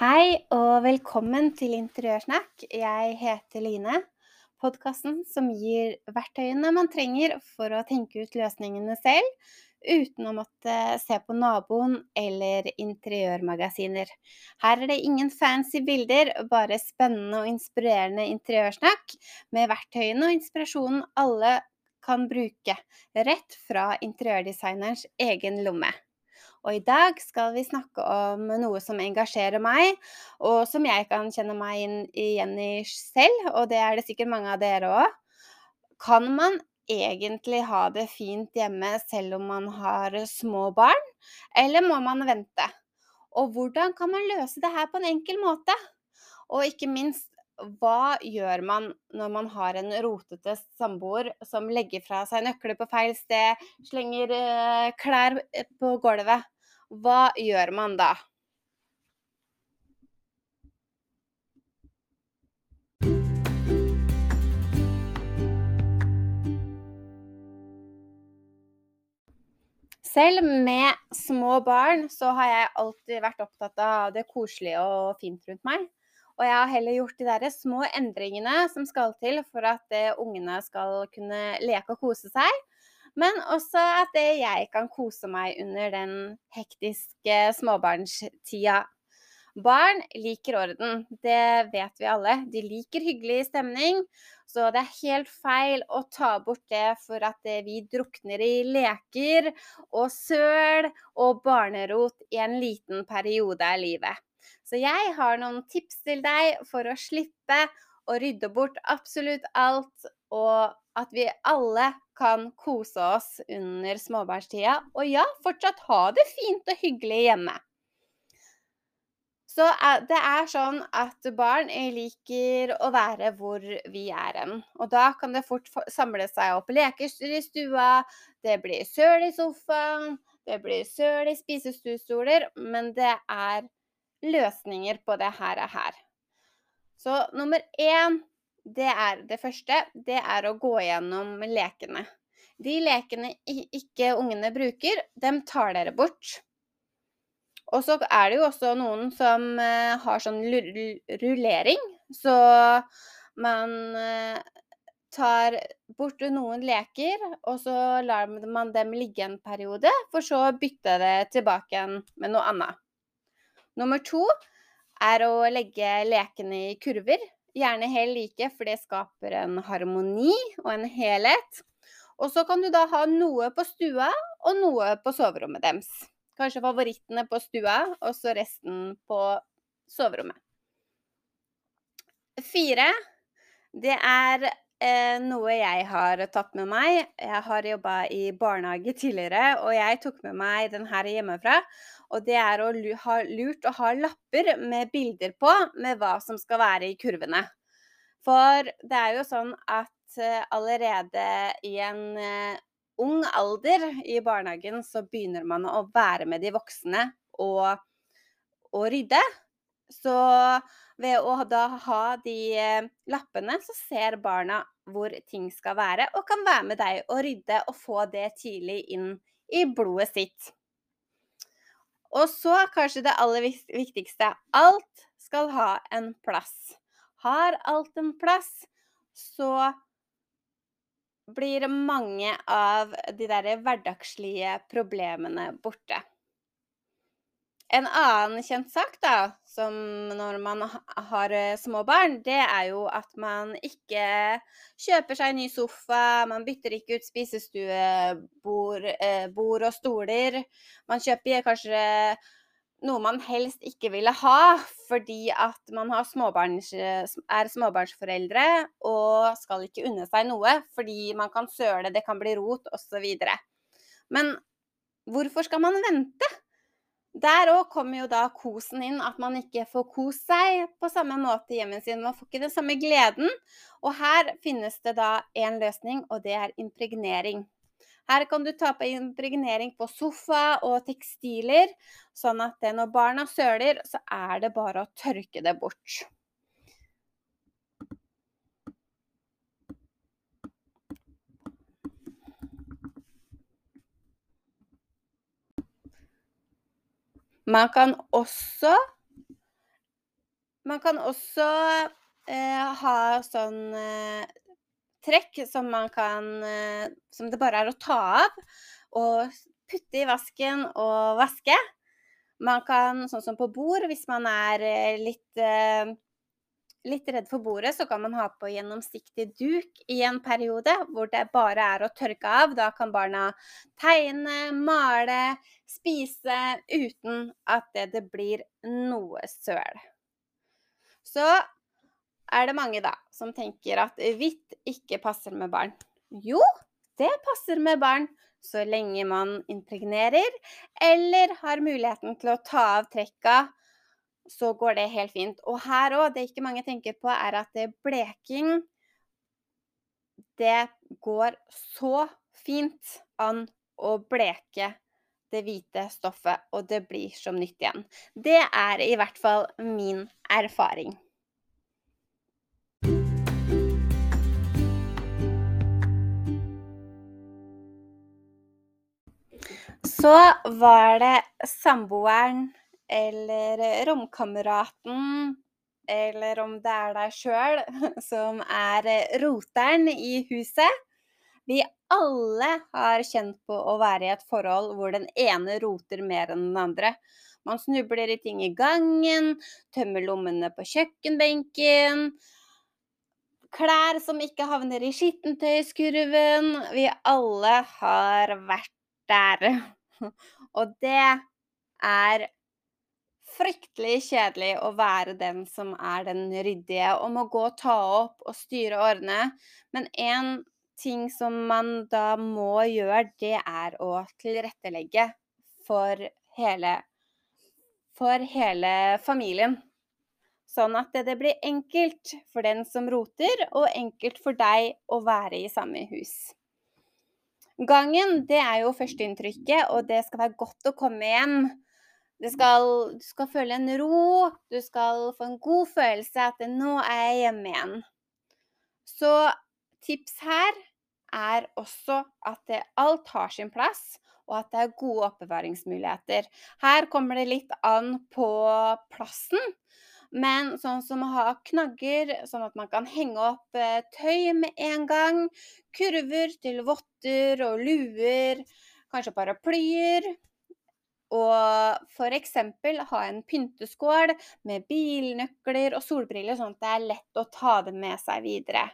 Hei og velkommen til Interiørsnakk. Jeg heter Line. Podkasten som gir verktøyene man trenger for å tenke ut løsningene selv, uten å måtte se på naboen eller interiørmagasiner. Her er det ingen fancy bilder, bare spennende og inspirerende interiørsnakk med verktøyene og inspirasjonen alle kan bruke, rett fra interiørdesignerens egen lomme. Og i dag skal vi snakke om noe som engasjerer meg, og som jeg kan kjenne meg inn, igjen i selv, og det er det sikkert mange av dere òg. Kan man egentlig ha det fint hjemme selv om man har små barn, eller må man vente? Og hvordan kan man løse det her på en enkel måte? Og ikke minst, hva gjør man når man har en rotete samboer som legger fra seg nøkler på feil sted, slenger eh, klær på gulvet? Hva gjør man da? Selv med små barn så har jeg alltid vært opptatt av det koselige og fint rundt meg. Og jeg har heller gjort de der små endringene som skal til for at eh, ungene skal kunne leke og kose seg. Men også at jeg kan kose meg under den hektiske småbarnstida. Barn liker orden, det vet vi alle. De liker hyggelig stemning. Så det er helt feil å ta bort det for at vi drukner i leker og søl og barnerot i en liten periode av livet. Så jeg har noen tips til deg for å slippe å rydde bort absolutt alt, og at vi alle kan kose oss under småbarnstida. Og ja, fortsatt ha det fint og hyggelig hjemme. Så det er sånn at barn liker å være hvor vi er hen. Og da kan det fort samle seg opp leker i stua, det blir søl i sofaen, det blir søl i spisestuestoler, men det er løsninger på det her og her. Så nummer én, det er det første, det er å gå gjennom lekene. De lekene ikke ungene bruker, dem tar dere bort. Og så er det jo også noen som uh, har sånn rullering, så man uh, tar bort noen leker, og så lar man dem ligge en periode, for så å bytte det tilbake igjen med noe annet. Nummer to er å legge lekene i kurver. Gjerne helt like, for det skaper en harmoni og en helhet. Og så kan du da ha noe på stua og noe på soverommet deres. Kanskje favorittene på stua, og så resten på soverommet. Fire, det er eh, noe jeg har tatt med meg. Jeg har jobba i barnehage tidligere, og jeg tok med meg den her hjemmefra. Og det er å ha lurt å ha lapper med bilder på med hva som skal være i kurvene. For det er jo sånn at eh, allerede i en eh, ung alder i barnehagen så begynner man å være med de voksne og, og rydde. Så ved å da ha de eh, lappene, så ser barna hvor ting skal være, og kan være med deg og rydde og få det tidlig inn i blodet sitt. Og så kanskje det aller viktigste alt skal ha en plass. Har alt en plass, så blir mange av de der hverdagslige problemene borte. En annen kjent sak, da, som når man har eh, små barn, det er jo at man ikke kjøper seg ny sofa, man bytter ikke ut spisestuebord eh, og stoler. Man kjøper kanskje noe man helst ikke ville ha, fordi at man småbarns, er småbarnsforeldre og skal ikke unne seg noe fordi man kan søle, det kan bli rot osv. Men hvorfor skal man vente? Der òg kommer jo da kosen inn, at man ikke får kost seg på samme måte i hjemmet sin. Man får ikke den samme gleden. Og her finnes det da én løsning, og det er impregnering. Her kan du ta på impregnering på sofa og tekstiler, sånn at når barna søler, så er det bare å tørke det bort. Man kan også Man kan også, eh, ha sånn, eh, trekk som man kan eh, som det bare er å ta av og putte i vasken og vaske. Man kan, sånn som på bord, hvis man er eh, litt eh, litt redd for bordet, så kan man ha på gjennomsiktig duk i en periode hvor det bare er å tørke av. Da kan barna tegne, male, spise uten at det, det blir noe søl. Så er det mange da som tenker at hvitt ikke passer med barn. Jo, det passer med barn så lenge man impregnerer eller har muligheten til å ta av trekka så går det helt fint. Og her òg, det ikke mange tenker på, er at bleking Det går så fint an å bleke det hvite stoffet, og det blir som nytt igjen. Det er i hvert fall min erfaring. Så var det samboeren eller romkameraten, eller om det er deg sjøl som er roteren i huset. Vi alle har kjent på å være i et forhold hvor den ene roter mer enn den andre. Man snubler i ting i gangen, tømmer lommene på kjøkkenbenken. Klær som ikke havner i skittentøyskurven. Vi alle har vært der. Og det er fryktelig kjedelig å være den som er den ryddige, og må gå og ta opp og styre og ordne. Men én ting som man da må gjøre, det er å tilrettelegge for hele, for hele familien. Sånn at det blir enkelt for den som roter, og enkelt for deg å være i samme hus. Gangen, det er jo førsteinntrykket, og det skal være godt å komme hjem skal, du skal føle en ro, du skal få en god følelse at 'nå er jeg hjemme igjen'. Så tips her er også at det, alt har sin plass, og at det er gode oppbevaringsmuligheter. Her kommer det litt an på plassen. Men sånn som å ha knagger, sånn at man kan henge opp eh, tøy med en gang. Kurver til votter og luer. Kanskje paraplyer. Og f.eks. ha en pynteskål med bilnøkler og solbriller, sånn at det er lett å ta det med seg videre.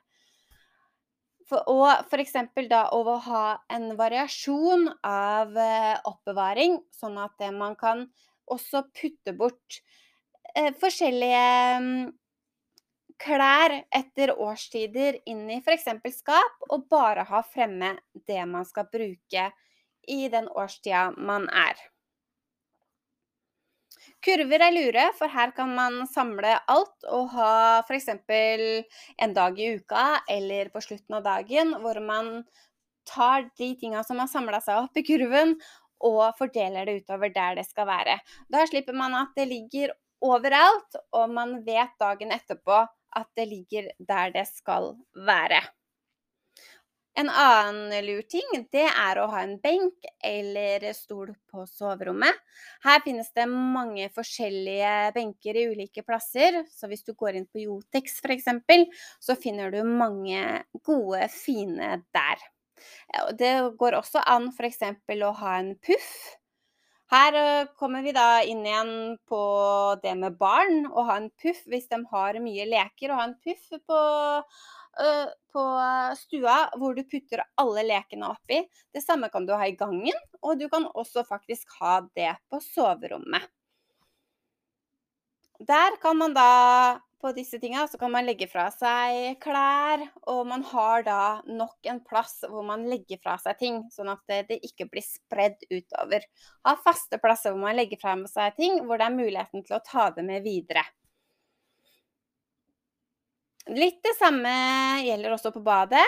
For, og f.eks. da å ha en variasjon av eh, oppbevaring, sånn at man kan også putte bort eh, forskjellige mm, klær etter årstider inn i f.eks. skap, og bare ha fremme det man skal bruke i den årstida man er. Kurver er lure, for her kan man samle alt og ha f.eks. en dag i uka eller på slutten av dagen hvor man tar de tinga som har samla seg opp i kurven, og fordeler det utover der det skal være. Da slipper man at det ligger overalt, og man vet dagen etterpå at det ligger der det skal være. En annen lur ting, det er å ha en benk eller stol på soverommet. Her finnes det mange forskjellige benker i ulike plasser, så hvis du går inn på Jotex f.eks., så finner du mange gode, fine der. Det går også an f.eks. å ha en puff. Her eh, kommer vi da inn igjen på det med barn. Å ha en puff hvis de har mye leker. Å ha en puff på Eh, på stua hvor du putter alle lekene oppi. Det samme kan du ha i gangen, og du kan også faktisk ha det på soverommet. Der kan man da på disse tinga så kan man legge fra seg klær, og man har da nok en plass hvor man legger fra seg ting, sånn at det, det ikke blir spredd utover. Ha faste plasser hvor man legger fra seg ting, hvor det er muligheten til å ta det med videre. Litt det samme gjelder også på badet.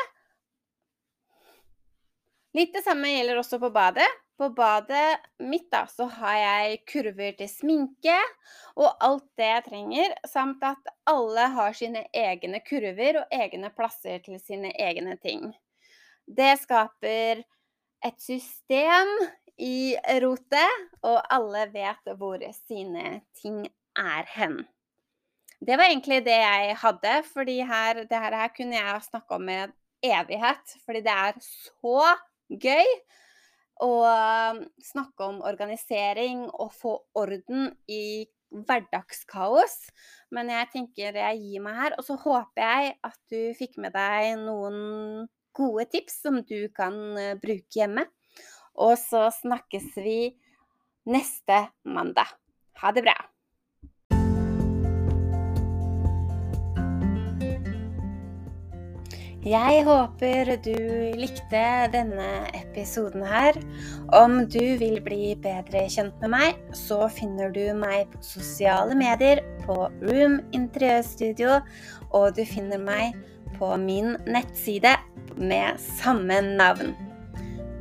Litt det samme gjelder også på badet. På badet mitt da, så har jeg kurver til sminke og alt det jeg trenger, samt at alle har sine egne kurver og egne plasser til sine egne ting. Det skaper et system i rotet, og alle vet hvor sine ting er hen. Det var egentlig det jeg hadde, her, det her, her kunne jeg snakke om med evighet. Fordi det er så gøy å um, snakke om organisering og få orden i hverdagskaos. Men jeg tenker jeg gir meg her. Og så håper jeg at du fikk med deg noen gode tips som du kan uh, bruke hjemme. Og så snakkes vi neste mandag. Ha det bra. Jeg håper du likte denne episoden her. Om du vil bli bedre kjent med meg, så finner du meg på sosiale medier på Room Interiørstudio, og du finner meg på min nettside med samme navn.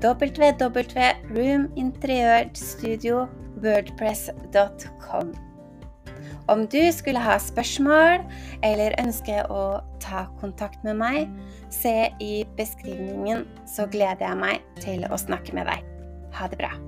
www.roominteriørstudio.wordpress.com. Om du skulle ha spørsmål eller ønske å ta kontakt med meg, se i beskrivningen, så gleder jeg meg til å snakke med deg. Ha det bra.